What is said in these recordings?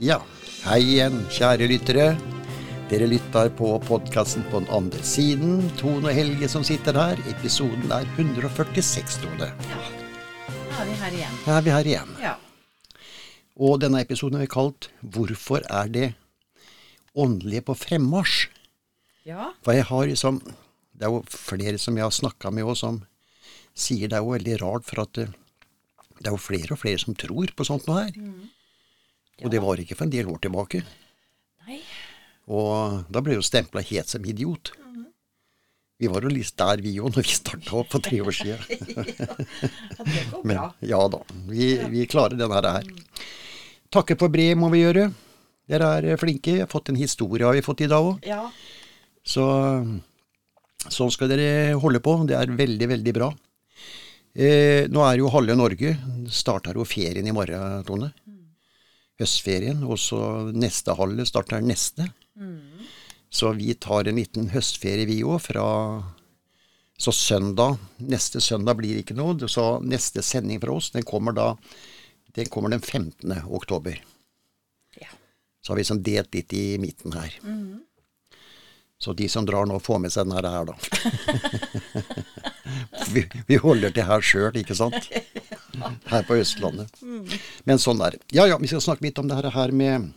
Ja, hei igjen, kjære lyttere. Dere lytter på podkasten på den andre siden. Tone og Helge som sitter her. Episoden er 146, Tone. Da er vi her igjen. Da er vi her igjen. Ja. Og denne episoden har vi kalt 'Hvorfor er det åndelige på fremmarsj'? Ja. For jeg har liksom Det er jo flere som jeg har snakka med òg, som sier det er jo veldig rart, for at det, det er jo flere og flere som tror på sånt noe her. Og det var ikke for en del år tilbake. Nei. Og da ble jo stempla helt som idiot. Vi var jo litt der vi òg, når vi starta opp for tre år siden. Ja, det går Men ja da, vi, vi klarer den her. Takke for brev må vi gjøre. Dere er flinke. Jeg har fått en historie har vi fått i dag òg. Ja. Så sånn skal dere holde på. Det er veldig, veldig bra. Eh, nå er jo halve Norge Starter jo ferien i morgen, Tone. Høstferien. Og så neste halve starter neste. Så vi tar en liten høstferie, vi òg, fra Så søndag Neste søndag blir det ikke noe. Så neste sending fra oss, den kommer da Den kommer den 15. oktober. ja. Så har vi liksom delt litt i midten her. Så de som drar nå, får med seg denne her, da. vi, vi holder til her sjøl, ikke sant? Her på Østlandet. Men sånn er det. Ja ja, vi skal snakke litt om det her- med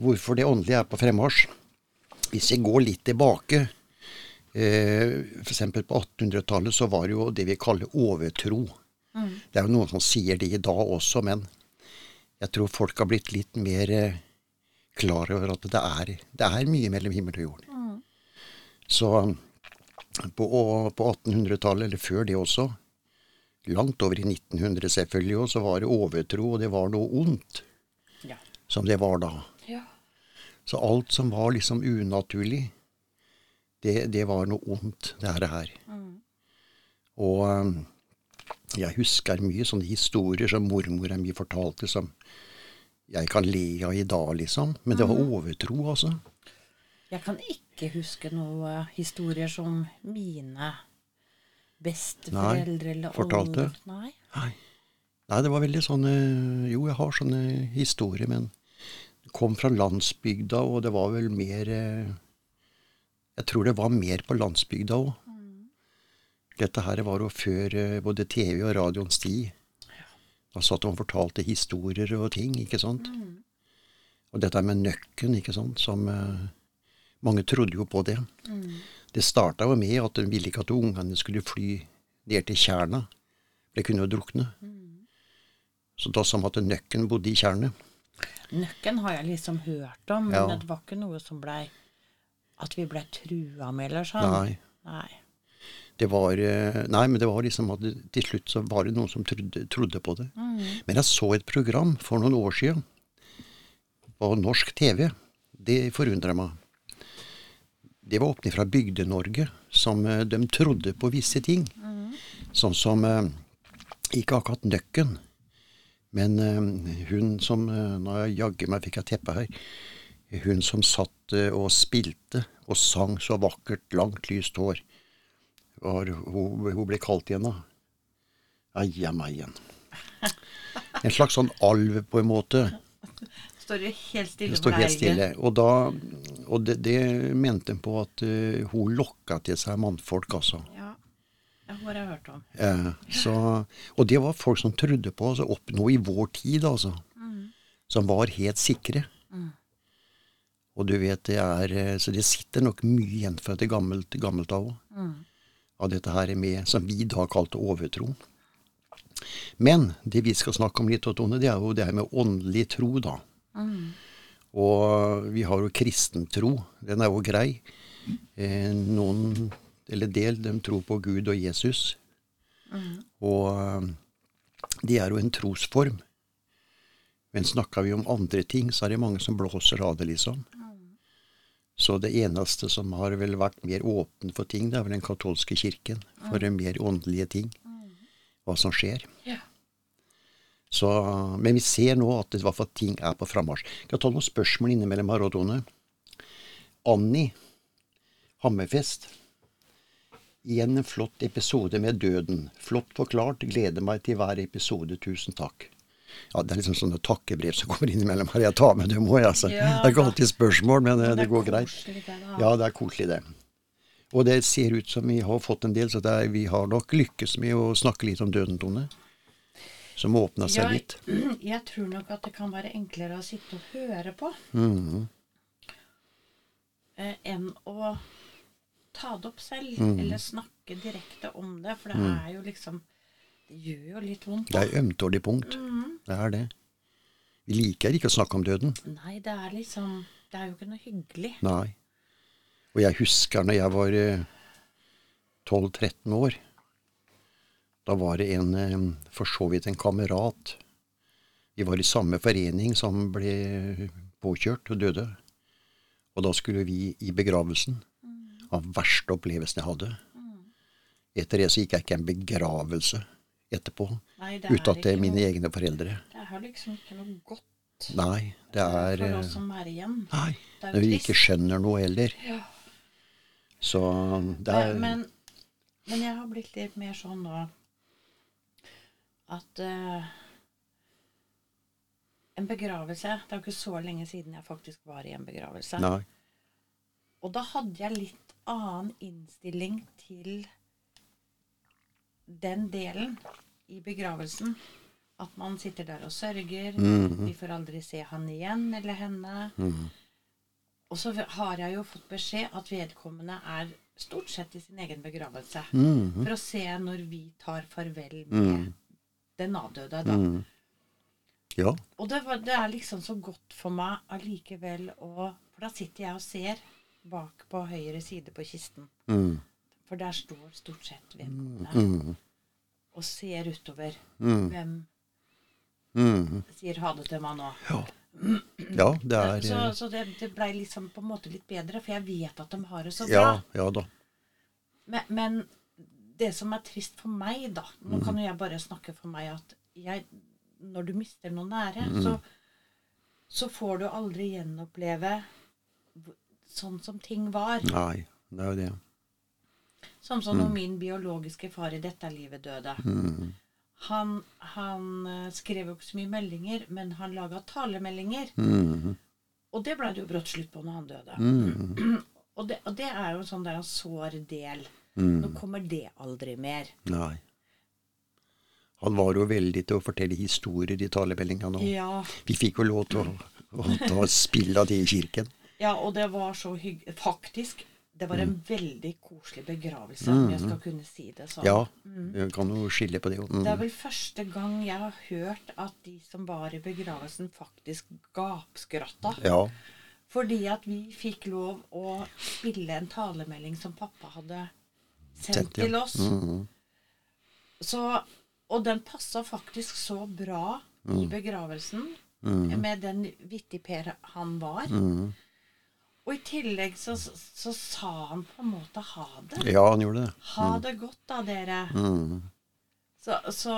hvorfor det åndelige er på fremmarsj. Hvis vi går litt tilbake, eh, f.eks. på 1800-tallet, så var det jo det vi kaller overtro. Det er jo noen som sier det i dag også, men jeg tror folk har blitt litt mer eh, klar over at det er, det er mye mellom himmel og jord. Så på, på 1800-tallet, eller før det også, langt over i 1900 selvfølgelig, og så var det overtro, og det var noe ondt Ja. som det var da. ja. Så alt som var liksom unaturlig, det, det var noe ondt, det her. her. Og um, jeg husker mye sånne historier som mormora mi fortalte, som jeg kan le av i dag, liksom. Men det var overtro, altså. Jeg kan ikke huske noen historier som mine besteforeldre eller fortalte? older- Nei. Nei. Nei, det var veldig sånne Jo, jeg har sånne historier, men det kom fra landsbygda, og det var vel mer eh, Jeg tror det var mer på landsbygda òg. Dette her var jo før eh, både TV og radioens tid. Da satt de og fortalte historier og ting, ikke sant. Og dette med nøkken, ikke sant, som eh, Mange trodde jo på det. Det starta jo med at de ville ikke at ungene skulle fly ned til tjerna. For de kunne jo drukne. Så da sa de at nøkken bodde i tjernet. Nøkken har jeg liksom hørt om, men Ja. det var ikke noe som blei At vi blei trua med, eller sånn. Nei. Nei. Det var, eh, nei, men det var liksom at det- til slutt så var det noen som trodde, trodde på det. Men jeg så et program for noen år siden på norsk TV. Det forundra meg. Det var åpne fra Bygde-Norge, som eh, de trodde på visse ting. Sånn som eh, Ikke akkurat nøkken, men eh, hun som Nå jaggu meg fikk jeg teppe her. Hun som satt og spilte og sang så vakkert, langt, lyst hår. Var, hun, hun ble kalt igjen, da. Eia meg igjen. En slags sånn alv, på en måte. Står jo helt stille står helt stille. Og, da, og det, det mente en på at eh, hun lokka til seg mannfolk, altså. Ja. Det har jeg hørt om. Eh, så, og det var folk som trodde på, altså opp nå i vår tid, altså. Som var helt sikre. Og du vet, det er eh, Så det sitter nok mye igjen fra det gammelt, gammelt av òg. Av dette her med, som vi da kalte overtro. Men det vi skal snakke om litt, Tone, det er jo det her med åndelig tro, da. Og vi har jo kristentro. Den er jo grei. Eh, noen, eller del, de tror på Gud og Jesus. Og eh, det er jo en trosform. Men snakker vi om andre ting, så er det mange som blåser av det, liksom. Så det eneste som har vel vært mer åpen for ting, det er vel den katolske kirken. For de mer åndelige ting. Hva som skjer. Ja. Så, men vi ser nå at det, fall ting er på frammarsj. Jeg kan ta noen spørsmål innimellom her, Tone. Annie Hammerfest. Igjen en flott episode med døden. Flott forklart. Gleder meg til hver episode. Tusen takk. Ja, Det er liksom sånne takkebrev som kommer innimellom her. Jeg tar med dem òg, altså. Ja, det er ikke alltid spørsmål, men, eh, Men det, går greit. det. Ja, det er koselig, det. Og det ser ut som vi har fått en del, så det er, vi har nok lykkes med å snakke litt om døden, Tone. Som åpna seg Ja, litt. Jeg tror nok at det kan være enklere å sitte og høre på Mhm. eh, enn å ta det opp selv, Mm. eller snakke direkte om det. For det er jo liksom Det gjør jo litt vondt. Det er ømtålig punkt. Mhm. Det er det. Vi liker ikke å snakke om døden. Nei, det er liksom Det er jo ikke noe hyggelig. Nei. Og jeg husker når jeg var eh, 12-13 år. Da var det en, eh, for så vidt en kamerat. Vi var i samme forening som ble påkjørt og døde. Og da skulle vi i begravelsen. Av verste opplevelsen jeg hadde. Etter det så gikk jeg ikke en begravelse etterpå. Nei, Uten at det er mine noe, egne foreldre. Det er liksom ikke noe godt Nei, det er for eh, oss som er igjen. Nei. Det er Når vi ikke skjønner noe heller. Ja. Så det er Men, men, men jeg har blitt litt mer sånn nå at uh, En begravelse Det er jo ikke så lenge siden jeg faktisk var i en begravelse. Nei. Og da hadde jeg litt annen innstilling til den delen i begravelsen. At man sitter der og sørger. Mhm. Vi får aldri se han igjen eller henne. Mhm. Og så har jeg jo fått beskjed at vedkommende er stort sett i sin egen begravelse. Mhm. For å se når vi tar farvel med Mhm. Den avdøde, da. Mm. Ja. Og det, var, det er liksom så godt for meg allikevel å For da sitter jeg og ser bak på høyre side på kisten. Mm. For der står stort sett vedkommende Mm. og ser utover. Mhm. Hvem Mm. sier ha det til meg nå? Ja. ja, det er så eh, så det, det blei liksom på en måte litt bedre, for jeg vet at de har det så bra. Ja, ja da. Men, men det som er trist for meg, da Nå kan jo jeg bare snakke for meg at jeg, når du mister noe nære, mm. så, så får du aldri gjenoppleve sånn som ting var. Nei, det er jo det. Sånn som når min biologiske far i dette livet døde. Mm. Han, han eh, skrev jo ikke så mye meldinger, men han laga talemeldinger. Mhm. Og det ble det jo brått slutt på når han døde. Mhm. Og, det, og det er jo en sånn der en sår del. Mhm. Nå kommer det aldri mer. Nei. Han var jo veldig til å fortelle historier i talemeldinga nå. Ja, Vi fikk jo lov til å, å ta spill av det i kirken. Ja, og det var så hyggelig Faktisk, det var en veldig koselig begravelse, om jeg skal kunne si det sånn. Ja, vi kan jo skille på det. Mm. Det er vel første gang jeg har hørt at de som var i begravelsen, faktisk gapskratta. Ja. Fordi at vi fikk lov å spille en talemelding som pappa hadde sendt til oss. Mhm. Så, og den passa faktisk så bra i begravelsen, med den vittigper han var. Mhm. Og i tillegg så, så sa han på en måte ha det. Ja, han gjorde det. Ha det godt da, dere. Så, så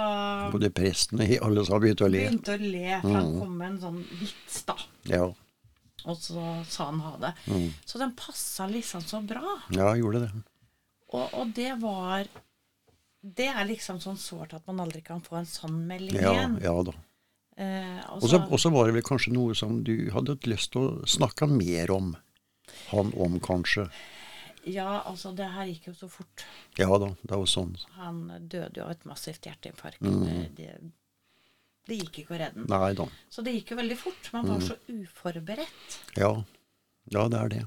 Både prestene og alle sammen begynte å le. begynte å le, for han kom med en sånn vits, da. Ja, Og så sa han ha det. Så den passa liksom så bra. ja gjorde det. Og, og det var Det er liksom sånn sårt at man aldri kan få en sånn melding Ja, igjen. ja da. Eh, og Og så var det vel kanskje noe som du hadde lyst til å snakke mer om. Han om, kanskje. Ja, altså, det her gikk jo så fort. Ja da, det var sånn. Han døde jo av et massivt hjerteinfarkt. Mm. Det, det, det gikk ikke å redde ham. Så det gikk jo veldig fort. Man var Mm. så uforberedt. Ja. ja, det er det.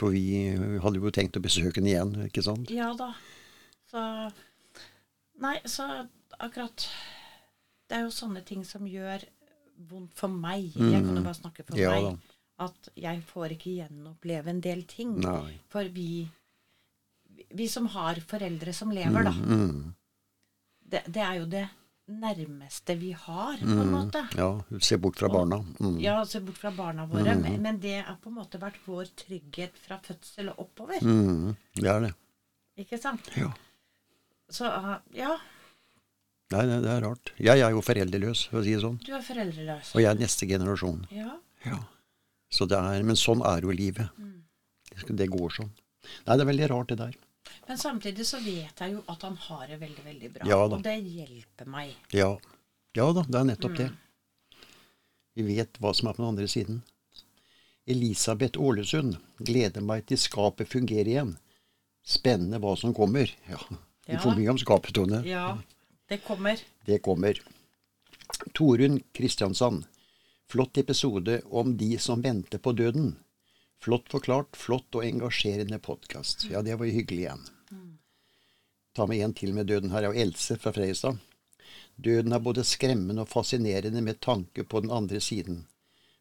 For vi hadde jo tenkt å besøke den igjen, ikke sant? Ja da. Så Nei, så akkurat Det er jo sånne ting som gjør vondt for meg. Jeg kan jo bare snakke for Mm. Ja meg. da. At jeg får ikke gjenoppleve en del ting. Nei. For vi Vi som har foreldre som lever, da. Mm. Det, det er jo det nærmeste vi har, på en måte. Ja, se bort fra barna. Mm. Ja, se bort fra barna våre. Men, men det har på en måte vært vår trygghet fra fødsel og oppover. Mm. Det er det. Ikke sant? Ja. Så uh, ja, Nei, det, det er rart. Jeg er jo foreldreløs, for å si det sånn. du er foreldreløs. Og jeg er neste generasjon. Ja. Ja. Så det er, men sånn er jo livet. Det- Det går sånn. Nei, det er veldig rart, det der. Men samtidig så vet jeg jo at han har det veldig, veldig bra. Ja og det hjelper meg. Ja. Ja da, det er nettopp det. Vi vet hva som er på den andre siden. Elisabeth Ålesund. Gleder meg til skapet fungerer igjen. Spennende hva som kommer. Ja, vi Ja. får mye om skapet, Tone. Ja, det kommer. Det kommer. Torunn Kristiansand. Flott episode om de som venter på døden. Flott forklart, flott og engasjerende podkast. Ja, det var hyggelig igjen. Ta med en til med døden. Her er jo Else fra Fredrikstad. Døden er både skremmende og fascinerende med tanke på den andre siden.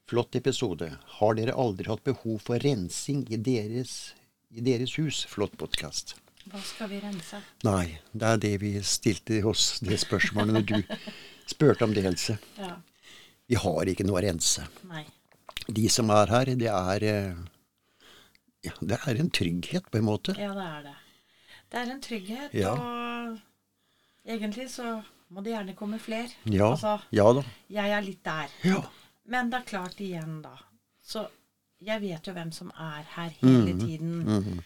Flott episode. Har dere aldri hatt behov for rensing i deres, i deres hus? Flott podkast. Hva skal vi rense? Nei, det er det vi stilte oss det spørsmålet når du spurte om det, Else. Ja. Vi har ikke noe å rense. Nei. De som er her, det er eh, ja, Det er en trygghet, på en måte. Ja, det er det. Det er en trygghet, Ja. og egentlig så må det gjerne komme fler. Ja, Altså, ja da. jeg er litt der. Ja. Men det er klart igjen, da. Så jeg vet jo hvem som er her hele Mhm. tiden.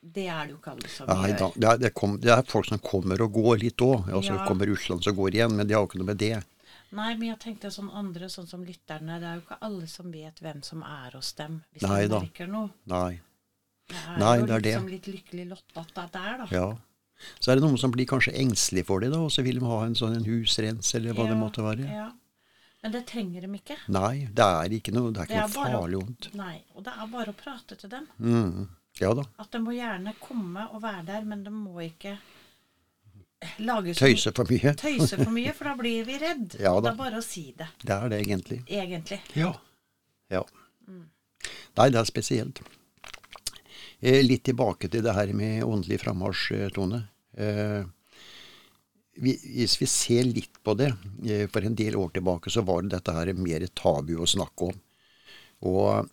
Det er det jo ikke alle som Nei gjør. da. Det er, det, kom, det er folk som kommer og går litt òg. Altså, Ja. kommer Russland og går igjen, men det har jo ikke noe med det. Nei, men jeg tenkte sånn andre, sånn som lytterne. Det er jo ikke alle som vet hvem som er hos dem, hvis Nei de da. merker noe. Nei. Det Nei, det er det. liksom litt lykkelig er der, da. Ja. Så er det noen som blir kanskje engstelige for det, da, og så vil de ha en sånn en husrens, eller hva det måtte være. Ja. Men det trenger de ikke. Nei, det er ikke noe, det er Det er noe farlig vondt. Nei, og det er bare å prate til dem. Mm. Ja da. At de må gjerne komme og være der, men de må ikke lage så Tøyse for mye. tøyse for mye, for da blir vi redd. Ja da. det er bare å si det, Det er det egentlig. egentlig. Ja. ja. Nei, det er spesielt. Eh, litt tilbake til det her med åndelig frammarsj, Tone. Eh, hvis vi ser litt på det, eh, for en del år tilbake så var det dette her mer tabu å snakke om. Og,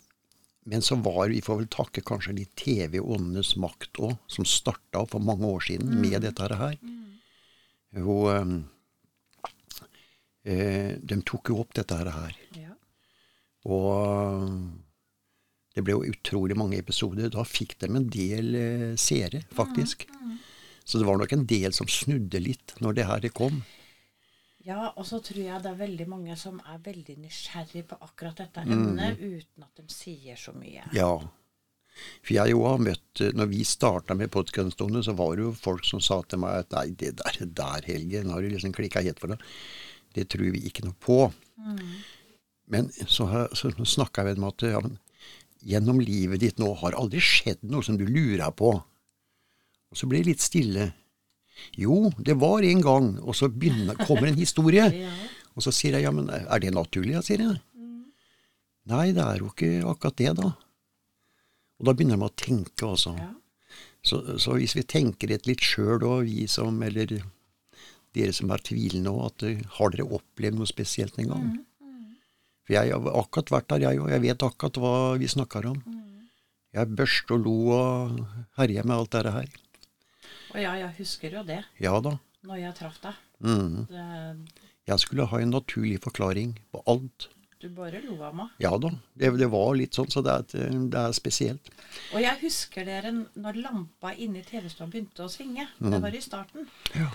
men så var vi får vel takke kanskje litt TV Åndenes makt òg, som starta for mange år siden med dette her. Og, eh, de tok jo opp dette her. Ja. Og det ble jo utrolig mange episoder. Da fikk de en del eh, seere, faktisk. Så det var nok en del som snudde litt når det her kom. ja, og så tror jeg det er veldig mange som er veldig nysgjerrig på akkurat dette Mm. uten at de sier så mye. Ja. For jeg jo har møtt eh, Når vi starta med podkastene, så var det jo folk som sa til meg at nei, det der, der Helge, nå har du liksom klikka helt for deg. Det tror vi ikke noe på. Men så, så snakka jeg med dem at ja, men, gjennom livet ditt nå har aldri skjedd noe som du lurer på. Og så blir det litt stille. Jo, det var en gang, og så begynner, kommer en historie. Og så sier jeg ja, men er det naturlig? Sier jeg. Nei, det er jo ikke akkurat det, da. Og da begynner de å tenke, altså. Ja. Så, så hvis vi tenker et litt sjøl, og vi som, eller dere som er tvilende òg, at eh, har dere opplevd noe spesielt en gang? For jeg har akkurat vært der, jeg òg. Jeg vet akkurat hva vi snakker om. Jeg børste og lo og herja med alt dette her. Og ja, jeg husker jo det, Ja da. når jeg traff deg. Mm. Det, Jeg skulle ha en naturlig forklaring på alt. du bare lo av meg. Ja da. Det, det var litt sånn, så det er, det er spesielt. Og jeg husker dere når lampa inne i TV-stua begynte å svinge. Det var i starten. Ja.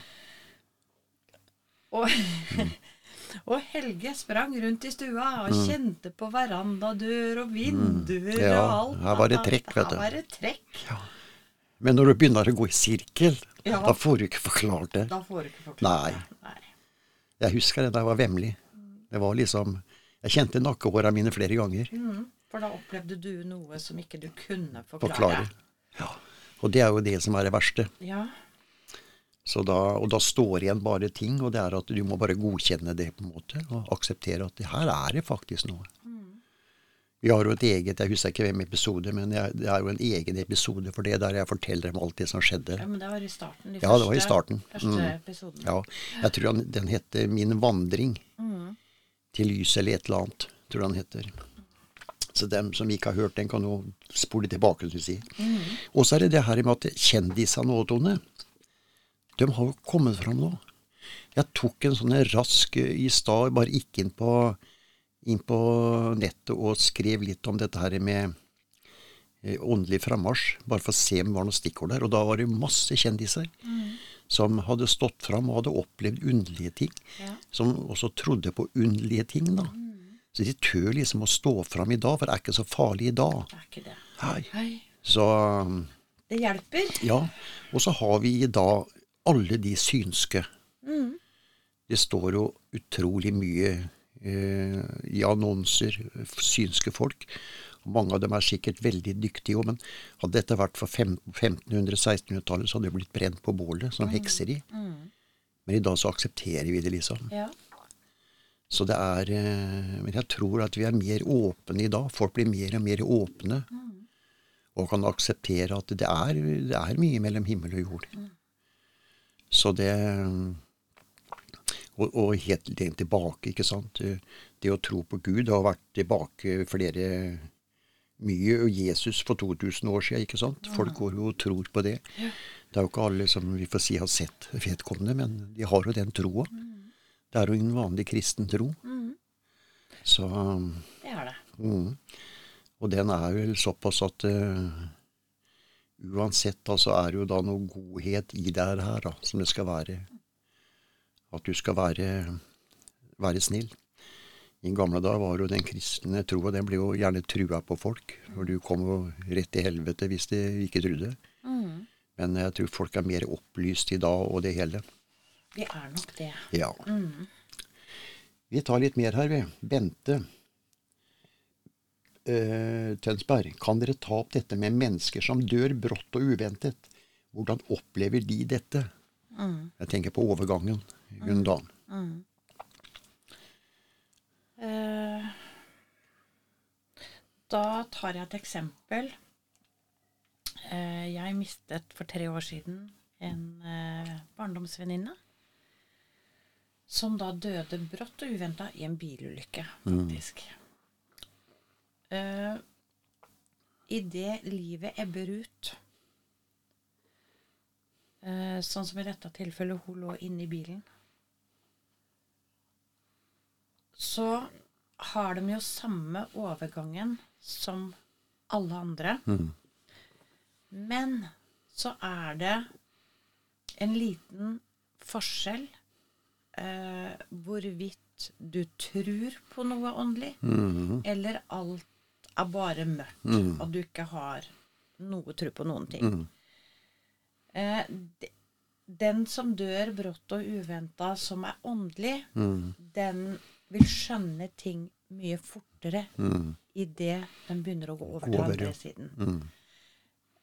Og, og Helge sprang rundt i stua og kjente på verandadør og vinduer Mm. Ja, og alt. her var det trekk, vet du. Her var det trekk. Men når du begynner å gå i sirkel, Ja. da får du ikke forklart det. Da får du ikke forklart Nei. det. Nei. Jeg husker det da jeg var vemmelig. Det var liksom Jeg kjente nakkehåra mine flere ganger. Mm, for da opplevde du noe som ikke du kunne forklare. Forklare. Ja. Og det er jo det som er det verste. Ja. Så da, og da står igjen bare ting, og det er at du må bare godkjenne det på en måte, og akseptere at det her er det faktisk noe. Vi har jo et eget, jeg husker ikke hvem episode, men jeg, det er jo en egen episode for det, der jeg forteller om alt det som skjedde. ja, men det var i starten. De Ja, det var i starten. Første Mm. Ja, jeg tror han, den heter Min vandring til lyset eller et eller annet, tror den heter. Så dem som ikke har hørt den, kan jo spole tilbake, vil du si. Og så er det det her med at kjendisene nå, Tone, de har jo kommet fram nå. Jeg tok en sånn rask eh, i stad, bare gikk inn på, inn på nettet og skrev litt om dette her med eh, åndelig frammarsj, bare for å se om det var noen stikkord der. Og da var det masse kjendiser. som hadde stått fram og hadde opplevd underlige ting. Ja. Som også trodde på underlige ting, da. Så de tør liksom å stå fram i dag, for det er ikke så farlig i dag. Det er ikke det. Hei. Hei. Så Det hjelper. ja. Og så har vi i dag alle de synske. Det står jo utrolig mye eh, i annonser, synske folk. Mange av dem er sikkert veldig dyktige òg, men hadde dette vært for 1500-1600-tallet, så hadde det blitt brent på bålet som hekseri. Men i dag så aksepterer vi det, liksom. Ja. Så det er eh, Men jeg tror at vi er mer åpne i dag. Folk blir mer og mer åpne. Og kan akseptere at det er, det er mye mellom himmel og jord. Så det og, og helt tilbake, ikke sant. Det å tro på Gud har vært tilbake flere mye. Og Jesus for 2000 år siden, ikke sant. Folk går jo og tror på det. Det er jo ikke alle som vi får si har sett vedkommende, men de har jo den troa. Det er jo en vanlig kristen tro. Så Det er det. mm. Og den er vel såpass at eh, uansett så er det jo da noe godhet i det her da, som det skal være. At du skal være, være snill. I gamle dager var jo den kristne troa Den ble jo gjerne trua på folk. For du kom jo rett til helvete hvis de ikke trodde. Men jeg tror folk er mer opplyst i dag og det hele. Vi er nok det. Ja. Vi tar litt mer her, vi. Bente eh, Tønsberg. Kan dere ta opp dette med mennesker som dør brått og uventet? Hvordan opplever de dette? Jeg tenker på overgangen. Gundan. Eh, da tar jeg et eksempel. Uh, jeg mistet for tre år siden en uh, barndomsvenninne. Som da døde brått og uventa i en bilulykke, faktisk. Eh, Idet livet ebber ut eh, Sånn som i dette tilfellet, hun lå inne i bilen. så har de jo samme overgangen som alle andre. Men så er det en liten forskjell eh, hvorvidt du tror på noe åndelig, eller alt er bare mørkt, og du ikke har noe tro på noen ting. Eh, de- den som dør brått og uventa, som er åndelig, den vil skjønne ting mye fortere idet den begynner å gå over til andre siden.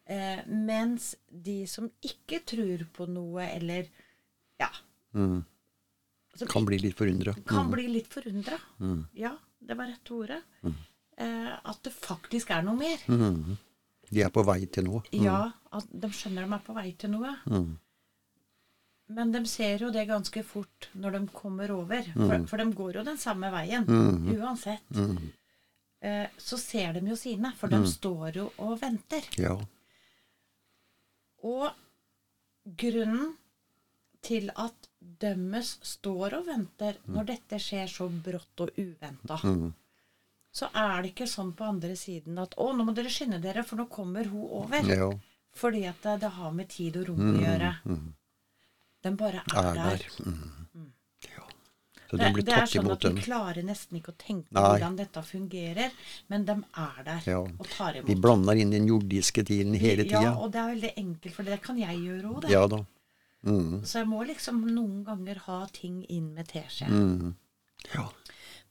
Eh, mens de som ikke tror på noe, eller ja mm. Kan bli litt forundra. kan bli litt forundra. Ja, det var rette ordet. Eh, at det faktisk er noe mer. De er på vei til noe. Ja, at de skjønner de er på vei til noe. Men de ser jo det ganske fort når de kommer over. For, for de går jo den samme veien uansett. Eh, så ser de jo sine, for de står jo og venter. Ja. Og grunnen til at dømmes står og venter når dette skjer så brått og uventa, så er det ikke sånn på andre siden at 'Å, nå må dere skynde dere, for nå kommer hun over'. ja. Fordi at det, det har med tid og rom å gjøre. Den bare er, Er der. der. Mm. Ja. Så Det, den blir det er tatt sånn imot, at vi klarer nesten ikke å tenke Nei. hvordan dette fungerer, men de er der Ja. og tar imot. Vi blander inn den jordiske tiden hele Ja, og det er veldig enkelt, for det kan jeg gjøre òg, det. Ja da. Mm. Så jeg må liksom noen ganger ha ting inn med teskje. Mm. Ja.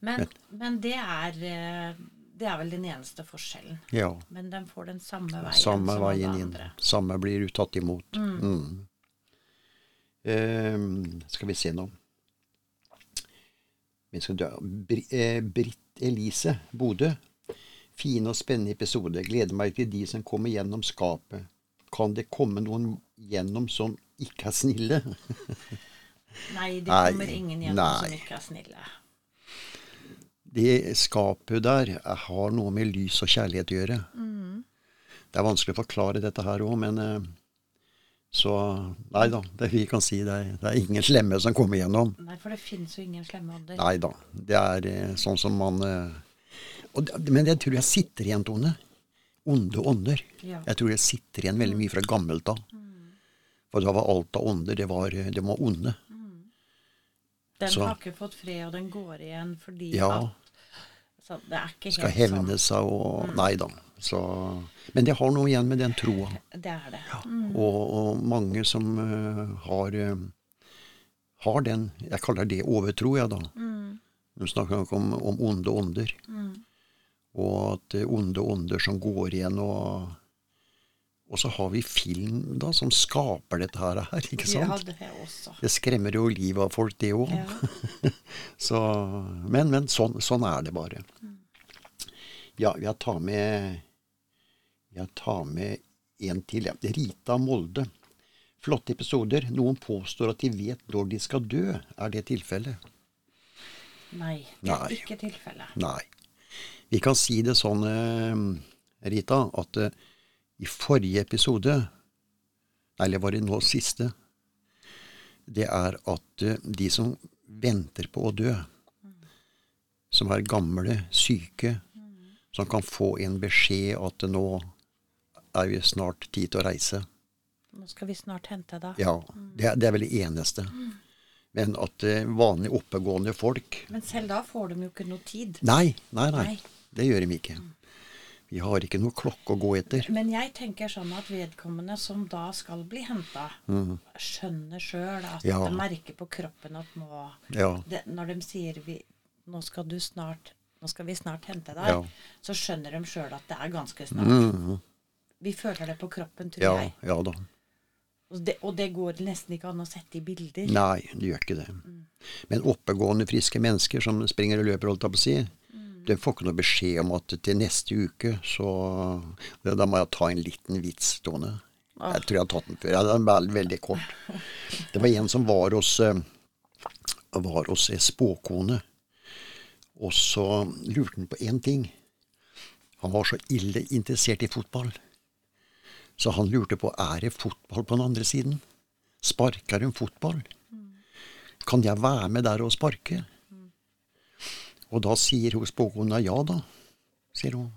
Men, men det er eh, Det er vel den eneste forskjellen. ja. Men de får den samme veien Samme som veien alle inn. Samme blir tatt imot. Mm. Ehm, skal vi se nå. Bri- eh, Britt Elise, Bodø. Fin og spennende episode. Gleder meg til de som kommer gjennom skapet. Kan det komme noen gjennom som ikke er snille? Nei, det Nei, kommer ingen gjennom nei. som ikke er snille. Det skapet der har noe med lys og kjærlighet å gjøre. Det er vanskelig å forklare dette her òg, men eh, så Nei da, det vi kan si det er, det er ingen slemme som kommer gjennom. Nei, for det finnes jo ingen slemme ånder. Nei da. Det er eh, sånn som man eh, og, Men jeg tror jeg sitter igjen, Tone. Onde ånder. Ja. Jeg tror jeg sitter igjen veldig mye fra gammelt av. For da var alt av ånder, det var, det var onde. Den Så- har ikke fått fred, og den går igjen fordi Ja. at så Det er ikke Skal helt hevne seg og Nei da. Så, men det har noe igjen med den troa. sånn. Det er det. Og, og mange som uh, har, uh, har den Jeg kaller det overtro, jeg, da. Nå snakker jeg om, om onde ånder. Og at er onde ånder som går igjen og Og så har vi film da, som skaper dette her, ikke sant? Ja, det også. Det skremmer jo livet av folk, det òg. Ja. Men men sånn, sånn er det bare. Ja, jeg tar med Jeg tar med en til. Ja. Rita Molde. Flotte episoder. Noen påstår at de vet når de skal dø. Er det tilfellet? Nei, det er Nei. ikke tilfellet. Nei. Vi kan si det sånn, eh, Rita, at eh, i forrige episode, eller var det nå siste, det er at eh, de som venter på å dø, som er gamle, syke, som kan få en beskjed at nå er vi snart tid til å reise. Nå skal vi snart hente deg. Ja, det, det er vel det eneste. Men at vanlig vanlige oppegående folk Men selv da får de jo ikke noe tid. Nei, nei, nei. Nei. Det gjør de ikke. Vi har ikke noe klokke å gå etter. Men jeg tenker sånn at vedkommende som da skal bli henta, skjønner sjøl at Mm. Ja. de merker på kroppen at nå Ja. det, Når de sier vi, 'nå skal du snart nå skal vi snart hente deg', Ja. så skjønner de sjøl at det er ganske snart. Vi føler det på kroppen, tror Ja, jeg. ja da. Og det, og det går nesten ikke an å sette i bilder. Nei, det gjør ikke det. Men oppegående, friske mennesker som springer og løper, holdt jeg på å si, de får ikke noe beskjed om at til neste uke så Da må jeg ta en liten vits stående. Jeg tror jeg har tatt den før. Ja, den er veldig, kort. Det var en som var hos, eh, var hos ei spåkone, og så lurte han på én ting. Han var så ille interessert i fotball. Så han lurte på er det fotball på den andre siden. Sparker hun fotball? Kan jeg være med der og sparke? Og da sier hun spåkona ja da, sier hun.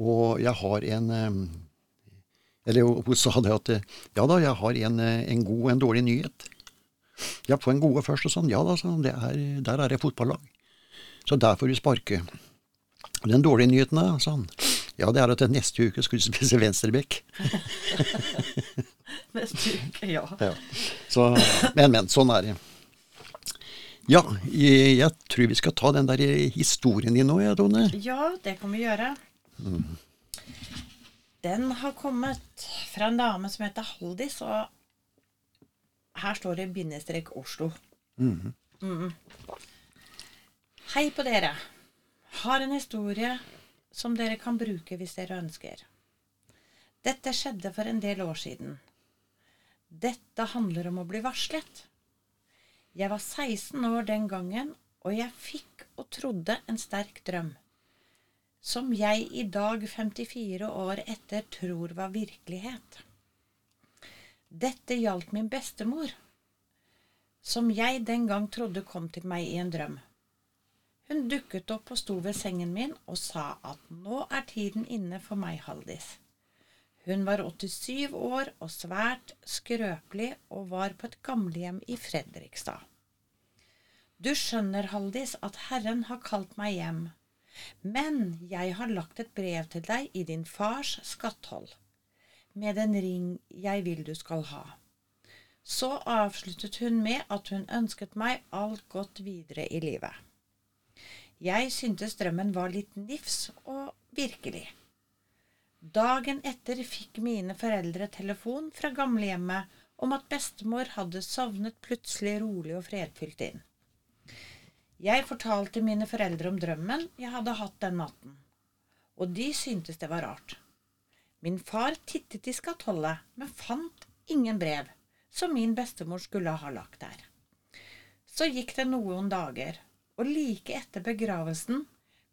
Og jeg har en Eller hun sa det at ja da, jeg har en, en god og en dårlig nyhet. Ja, på en gode først og sånn. Ja da, han. Er, der er det fotballag. Så der får du sparke. Den dårlige nyheten, da, sa han. Ja, det er at neste uke skal du spise venstrebekk. Neste uke, ja. Ja. Så, men, men. Sånn er det. Ja, jeg, jeg tror vi skal ta den der historien din nå, ja, Tone. Ja, det kan vi gjøre. Den har kommet fra en dame som heter Haldis, og her står det bindestrek Oslo. Mhm. Hei på dere. Har en historie som dere kan bruke hvis dere ønsker. Dette skjedde for en del år siden. Dette handler om å bli varslet. Jeg var 16 år den gangen, og jeg fikk og trodde en sterk drøm. Som jeg i dag, 54 år etter, tror var virkelighet. Dette gjaldt min bestemor, som jeg den gang trodde kom til meg i en drøm. Hun dukket opp og sto ved sengen min og sa at nå er tiden inne for meg, Haldis. Hun var 87 år og svært skrøpelig og var på et gamlehjem i Fredrikstad. Du skjønner, Haldis, at Herren har kalt meg hjem, men jeg har lagt et brev til deg i din fars skatthold, med en ring jeg vil du skal ha. Så avsluttet hun med at hun ønsket meg alt godt videre i livet. Jeg syntes drømmen var litt nifs og virkelig. Dagen etter fikk mine foreldre telefon fra gamlehjemmet om at bestemor hadde sovnet plutselig rolig og fredfylt inn. Jeg fortalte mine foreldre om drømmen jeg hadde hatt den natten, og de syntes det var rart. Min far tittet i skatollet, men fant ingen brev som min bestemor skulle ha lagt der. Så gikk det noen dager, og like etter begravelsen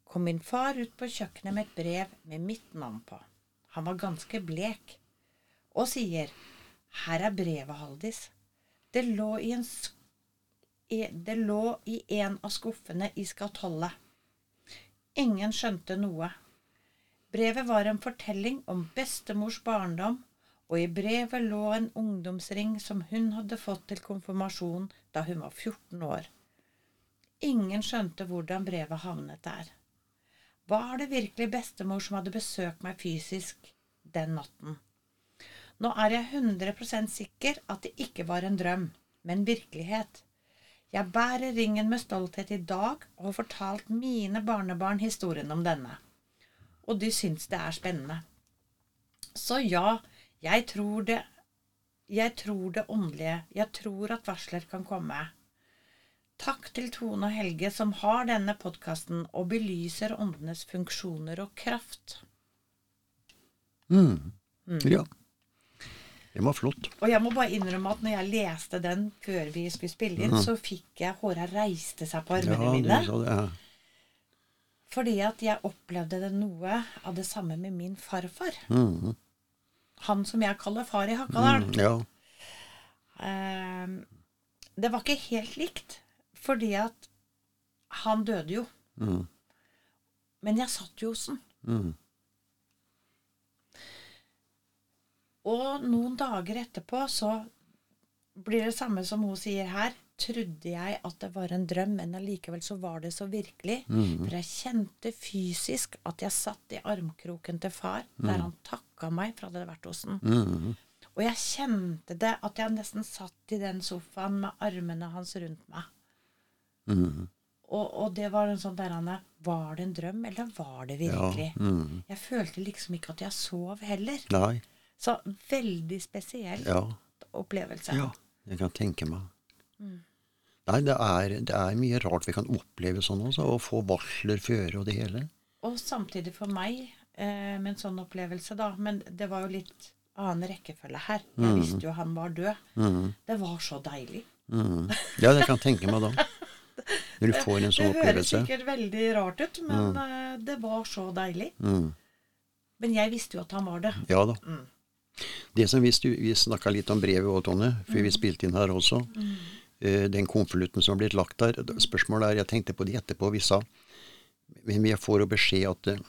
kom min far ut på kjøkkenet med et brev med mitt navn på. Han var ganske blek, og sier, Her er brevet, Haldis. Det lå i en, det lå i en av skuffene i skattholdet. Ingen skjønte noe. Brevet var en fortelling om bestemors barndom og i brevet lå en ungdomsring som hun hadde fått til konfirmasjon da hun var 14 år. Ingen skjønte hvordan brevet havnet der. Var det virkelig bestemor som hadde besøkt meg fysisk den natten? Nå er jeg 100% sikker at det ikke var en drøm, men virkelighet. Jeg bærer ringen med stolthet i dag og har fortalt mine barnebarn historien om denne. Og de syns det er spennende. Så ja, jeg tror det Jeg tror det åndelige. Jeg tror at varsler kan komme. Takk til Tone og Helge som har denne podkasten og belyser åndenes funksjoner og kraft. Mm. Ja. Det var flott. Og jeg må bare innrømme at når jeg leste den før vi skulle spille inn, så fikk jeg håra reiste seg på armene Ja, du mine. sa det. Ja. Fordi at jeg opplevde det noe av det samme med min farfar. Mhm. Han som jeg kaller far i Hakadal. Mm, ja. Eh, det var ikke helt likt, fordi at han døde jo. Mm. Men jeg satt jo hos den. Mm. Og noen dager etterpå så blir det samme som hun sier her. Trodde jeg at det var en drøm, men allikevel så var det så virkelig. For jeg kjente fysisk at jeg satt i armkroken til far, der han takka meg for at jeg hadde vært hos den. Mm. Og jeg kjente det at jeg nesten satt i den sofaen med armene hans rundt meg. Mm. Og, og det var en sånn der Var det en drøm, eller var det virkelig? Ja. Mm. Jeg følte liksom ikke at jeg sov heller. Nei. Så veldig spesiell Ja. opplevelse. ja. Jeg kan tenke meg. Mm. Nei, det er, det er mye rart vi kan oppleve sånn også, og få varsler føre og det hele. Og samtidig for meg eh, med en sånn opplevelse, da. Men det var jo litt annen rekkefølge her. Jeg visste jo han var død. Mm. Det var så deilig. Mm. Ja, det kan jeg tenke meg da. Når du får en Det sånn høres sikkert veldig rart ut, men mm. det var så deilig. Mm. Men jeg visste jo at han var det. Ja da. Mm. Det som Vi, vi snakka litt om brevet òg, Tonje, før Mm. vi spilte inn her også. Eh, Den konvolutten som har blitt lagt der. Spørsmålet er, jeg tenkte på det etterpå, vi sa Men jeg får jo beskjed at eh,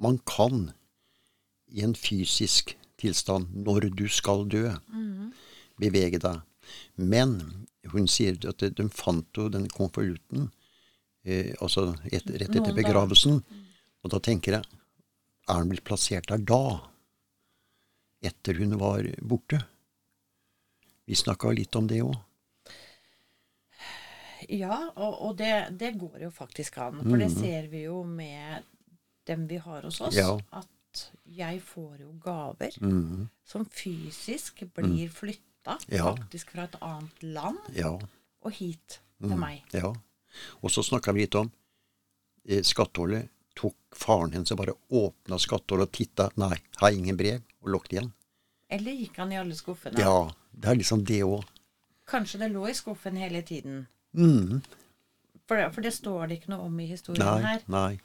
man kan i en fysisk tilstand, når du skal dø, bevege deg. Men hun sier at de- fant jo den konvolutten eh, altså et, rett etter Noen begravelsen. Og da tenker jeg Er den blitt plassert der da? Etter hun var borte? Vi snakka litt om det òg. Ja, og, og det, det går jo faktisk an. For det ser vi jo med dem vi har hos oss. Ja. At jeg får jo gaver mm. som fysisk blir flytta Ja. faktisk fra et annet land Ja. og hit til meg. ja. Og så snakka vi litt om eh, skatthullet. Tok faren hennes og bare åpna skatthullet og titta. Nei, har ingen brev. Og lukket igjen. Eller gikk han i alle skuffene? Ja, det er liksom det òg. Kanskje det lå i skuffen hele tiden. Mm. For det, for det står det ikke noe om i historien Nei, her. nei.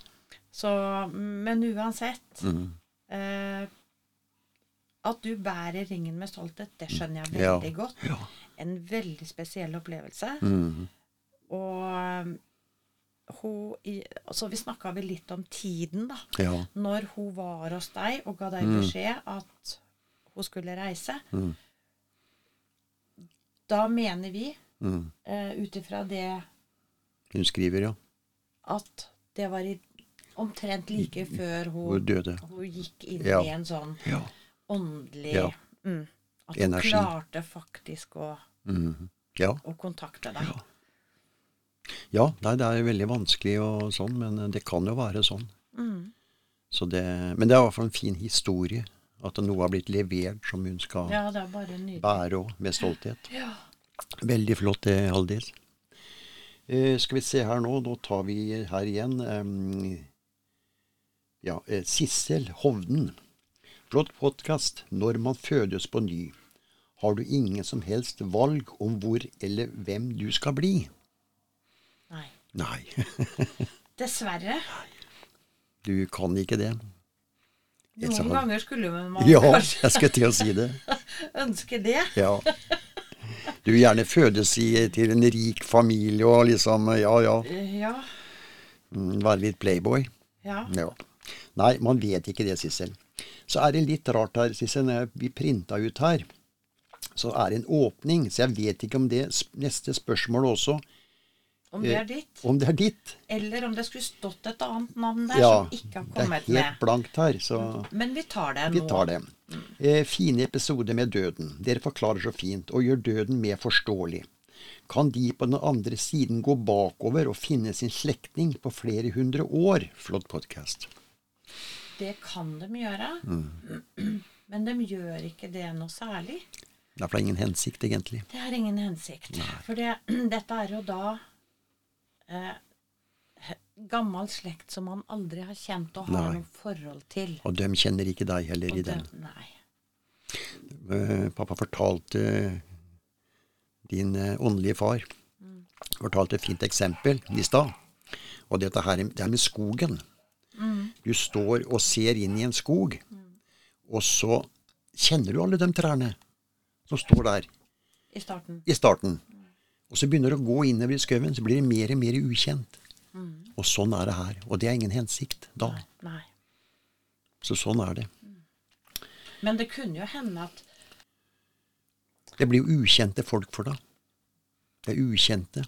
Så, men uansett Mm. eh, At du bærer ringen med stolthet, det skjønner jeg Ja. veldig godt. Ja. En veldig spesiell opplevelse. Mm. Og um, hun i, altså Vi snakka vel litt om tiden, da. Ja. Når hun var hos deg og ga deg beskjed at hun skulle reise. Mm. Da mener vi, Mm. uh, ut ifra det Hun skriver, ja. at det var i, omtrent like før Hun hun, døde. hun gikk inn Ja. i en sånn Ja. Åndelig Ja. mm, At du Energi. klarte faktisk å, Mm. Ja. å kontakte deg. ja nei, det er veldig vanskelig og sånn, men det kan jo være sånn. Mm. Så det, men det er i hvert fall en fin historie. At noe har blitt levert som hun skal Ja, bære òg, med stolthet. Ja. Veldig flott det, Haldis. Eh, skal vi se her nå, da tar vi her igjen eh, Ja, eh, Sissel Hovden. Flott podkast. Når man fødes på ny, har du ingen som helst valg om hvor eller hvem du skal bli. Nei. Nei, Dessverre. du kan ikke det. Noen ganger skulle man Ja, kanskje jeg skal til å si det. ønske det. Ja. Du vil gjerne fødes i, til en rik familie og liksom Ja, ja. Ja. mm, Være litt playboy. ja. Ja. Nei, man vet ikke det, Sissel. Så er det litt rart her, Sissel, når vi printa ut her, så er det en åpning. Så jeg vet ikke om det neste spørsmål også, Om det er ditt, om det er ditt. eller om det skulle stått et annet navn der Ja, som ikke har kommet med. det er helt med. blankt her, så Men vi tar det vi nå. tar det. Eh, fine episoder med døden. Dere forklarer så fint, og gjør døden mer forståelig. Kan de på den andre siden gå bakover og finne sin slektning på flere hundre år? Flott podkast. Det kan de gjøre. Mm. Men de gjør ikke det noe særlig. Det er ingen hensikt, egentlig. Det er ingen hensikt. For det, dette er jo da eh, gammel slekt som man aldri har kjent og har Nei. noe forhold til. Og dem kjenner ikke deg heller i Og den. Nei. Eh, Pappa fortalte din eh, åndelige far fortalte et fint eksempel i stad. Og dette her, det er med skogen. Du står og ser inn i en skog, og så kjenner du alle de trærne som står der I starten. i starten. Og så begynner du å gå innover i skauen, så blir det mer og mer ukjent. Og sånn er det her. Og det er ingen hensikt da. Nei. Så sånn er det. Men det kunne jo hende at Det blir jo ukjente folk for deg. Det er ukjente.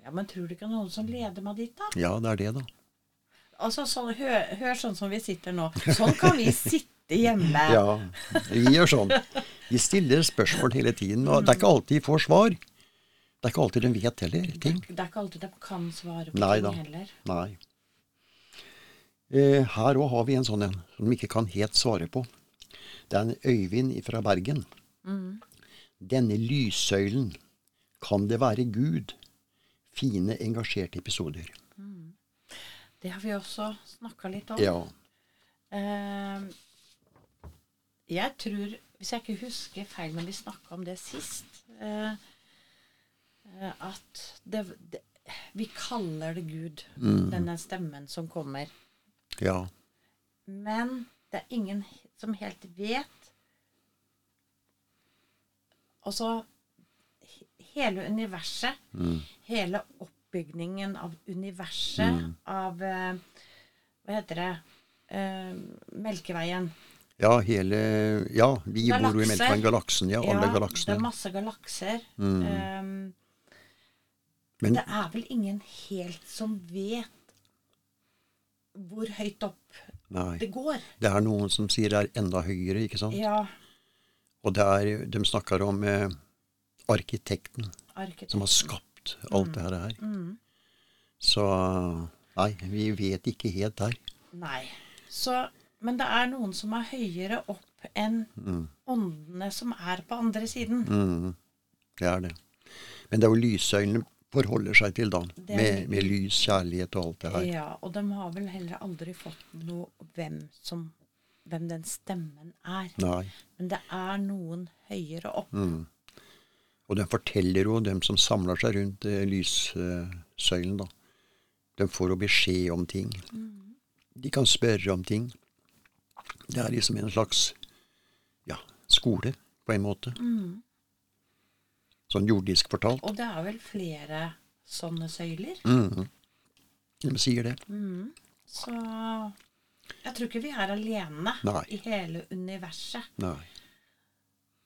Ja, men tror du ikke noen som leder meg dit, da? Ja, det er det, da. Altså, sånn, hør, hør sånn som vi sitter nå. Sånn kan vi sitte hjemme. Ja, vi gjør sånn. Vi stiller spørsmål hele tiden, og det er ikke alltid vi får svar. Det er ikke alltid de vet heller ting. Det er ikke alltid de kan svare på Nei ting da. heller. Nei. Eh, her òg har vi en sånn en som de ikke kan helt svare på. Det er en Øyvind fra Bergen. Denne lyssøylen, kan det være Gud? Fine, engasjerte episoder. Det har vi også snakka litt om. Ja. Uh, jeg tror, hvis jeg ikke husker feil, men vi snakka om det sist, eh, at det, det Vi kaller det Gud, denne stemmen som kommer. Ja. Men det er ingen som helt vet Altså he- hele universet, hele oppbygningen av universet, av eh, Hva heter det eh, Melkeveien. Ja, hele Ja, vi bor jo i Melkeveien galaksen. Ja, alle galaksene. det er masse galakser. Mm. Um, Men det er vel ingen helt som vet hvor høyt opp nei. det går. Det er noen som sier det er enda høyere, ikke sant? Ja, Og det er, de snakker om eh, arkitekten arkitekten som har skapt alt det her. her. Så nei, vi vet ikke helt der. Nei. Så, men det er noen som er høyere opp enn åndene som er på andre siden. Mm, det er det. Men det er jo lysøynene forholder seg til, da. Med, med lys, kjærlighet og alt det her. Ja, og de har vel heller aldri fått noe hvem som hvem den stemmen er. Nei. Men det er noen høyere opp. Mm. Og de forteller jo, dem som samler seg rundt eh, lyssøylen, da. De får jo beskjed om ting. De kan spørre om ting. Det er liksom en slags ja, skole, på en måte. Sånn jordisk fortalt. Og det er vel flere sånne søyler. Mm. De sier det. Så jeg tror ikke vi er alene Nei. i hele universet. Nei.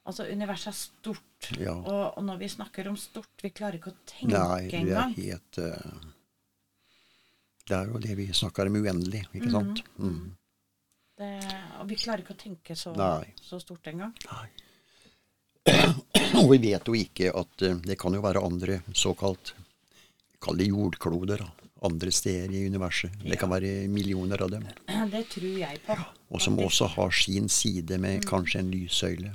Altså, universet er stort. Ja. Og, og når vi snakker om stort, vi klarer ikke å tenke Nei, det er engang. helt uh, Det er jo det vi snakker om uendelig, ikke sant? Mm. Det, og vi klarer ikke å tenke så, så stort engang. Og vi vet jo ikke at uh, det kan jo være andre såkalt Kall det jordkloder. da. Andre steder i universet. Det kan være millioner av dem. Det tror jeg på. Ja, Og som også har sin side med kanskje en lyssøyle.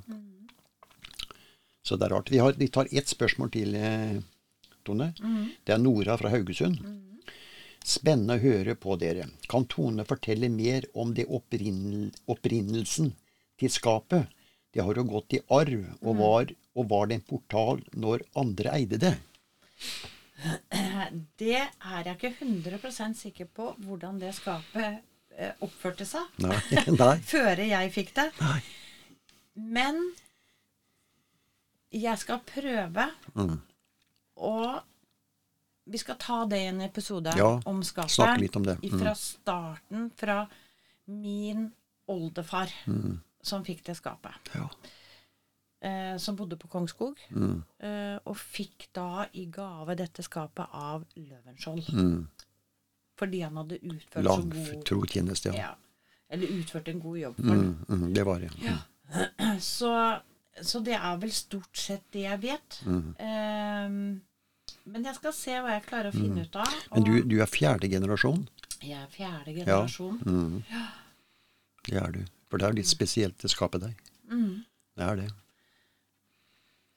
Så det er rart. Vi, har, vi tar ett spørsmål til, Tone. Tone. Det er Nora fra Haugesund. Spennende å høre på dere. Kan Tone fortelle mer om det opprinnel, opprinnelsen til skapet? Det har jo gått i arv, og var, og var det en portal når andre eide det? Det er jeg ikke 100% sikker på hvordan det skapet eh, oppførte seg Nei. Nei. før jeg fikk det. Nei. Men jeg skal prøve Mm. og vi skal ta det i en episode Ja, om det. Mm. Fra starten, fra min oldefar som fikk det skapet. Ja. Eh, som bodde på Kongsskog. Mm. Eh, og fikk da i gave dette skapet av Løvenskiold. Mm. Fordi han hadde utført Lang så god trotjeneste, ja. ja, Eller utført en god jobb for den. Mm, mm, det var det. Mm. Så, så det er vel stort sett det jeg vet. Mm. Um, men jeg skal se hva jeg klarer å finne ut av. Men du, du er fjerde generasjon? jeg er fjerde Ja. generasjon. Mm. Det er du. For det er litt spesielt, det skapet deg. Mm. Det er det.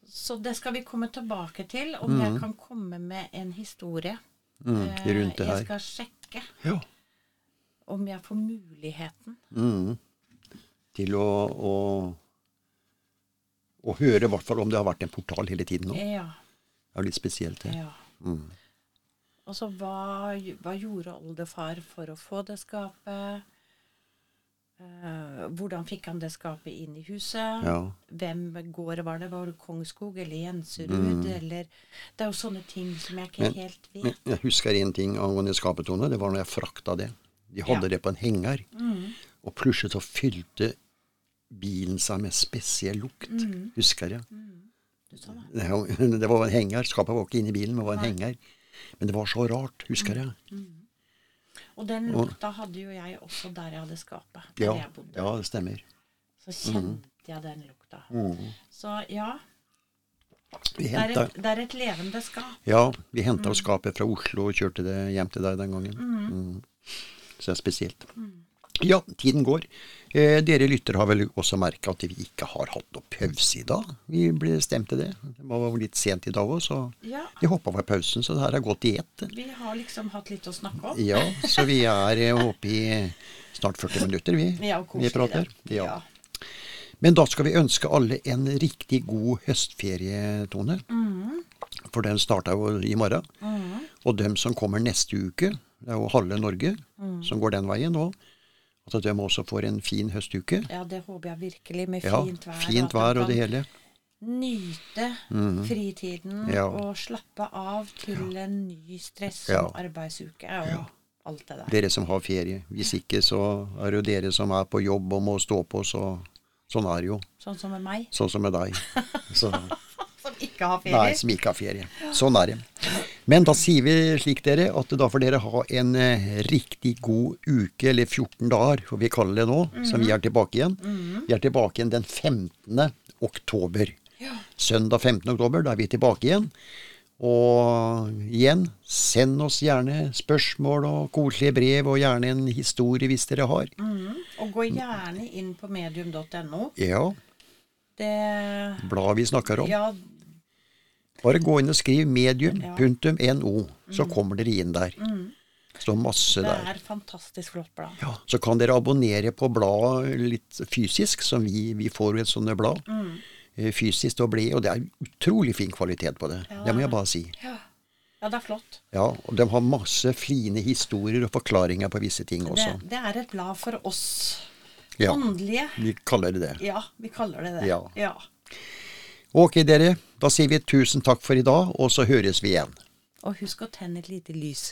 Så det skal vi komme tilbake til, om jeg kan komme med en historie. Mm. Eh, Rundt det Jeg skal sjekke Ja. om jeg får muligheten. Mm. Til å, å, å høre, i hvert fall om det har vært en portal hele tiden nå. Ja. Det er litt spesielt, det. ja. Mm. Og så hva, hva gjorde oldefar for å få det skapet? Eh, hvordan fikk han det skapet inn i huset? Ja. Hvem gård var det? Var det Kongsskog eller Jenserud? Eller Det er jo sånne ting som jeg ikke Mm. Men- helt Men vet. jeg husker én ting angående skapetone. Det var når jeg frakta det. De hadde Ja. det på en henger. Mm. Og plutselig så fylte bilen seg med spesiell lukt. Mm. Husker jeg. Mm. det. Det var- Det var en henger. Skapet var ikke inne i bilen, men det var en Nei. henger. Men det var så rart, husker jeg. Og den Og- lukta hadde jo jeg også der jeg hadde skapet. Der Ja, jeg bodde. ja, det stemmer. Så kjente jeg den lukta. Mm. Så ja, det er, et, det er et levende skap. ja, vi henta skapet fra Oslo og kjørte det hjem til deg den gangen. Mm. Så det er spesielt. Ja, tiden går. Eh, dere lyttere har vel også merka at vi ikke har hatt noe pause i dag. Vi ble stemt til det. Det var litt sent i dag òg, så Ja, vi hoppa over pausen. Så det her har gått i ett. vi har liksom hatt litt å snakke om. Ja, så vi er eh, oppe i snart 40 minutter, vi. Ja, vi prater. Ja. Ja. Men da skal vi ønske alle en riktig god høstferie, Tone. Mm. For den starta jo i morgen. Og dem som kommer neste uke, det er jo halve Norge Mm. som går den veien nå, at de også får en fin høstuke. Ja, det håper jeg virkelig, med Ja, fint vær. fint vær og det hele. Nyte fritiden Ja. og slappe av til en ny stress Ja. som arbeidsuke og alt det der. Dere som har ferie. Hvis ikke så er det jo dere som er på jobb og må stå på, så sånn er det jo. Sånn som med meg, Sånn som med deg. Så, som ikke har ferie. nei, som ikke har ferie. Sånn er det. Men da sier vi slik, dere, at da får dere ha en eh, riktig god uke, eller 14 dager, får vi kalle det nå, som vi er tilbake igjen. Vi er tilbake igjen den 15. oktober. Ja. Søndag 15. oktober, da er vi tilbake igjen. Og igjen, send oss gjerne spørsmål og koselige brev, og gjerne en historie hvis dere har. Mm. Og gå gjerne inn på medium.no. Ja, Det bladet vi snakker om. Ja, Bare gå inn og skriv medium.no, så kommer dere inn der. Står masse der. det er fantastisk flott blad. Ja, Så kan dere abonnere på bladet litt fysisk, som vi, vi får et sånt blad. Eh, Fysisk og blid, og det er utrolig fin kvalitet på det. Ja. Det må jeg bare si. Ja. ja, det er flott. Ja, Og de har masse fine historier og forklaringer på visse ting Det, også. det er et blad for oss Ja, åndelige. vi kaller det det. Ja, vi kaller det det. Ja. ja. Ok, dere. Da sier vi tusen takk for i dag, og så høres vi igjen. Og husk å tenne et lite lys.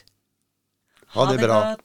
Ha det bra. godt.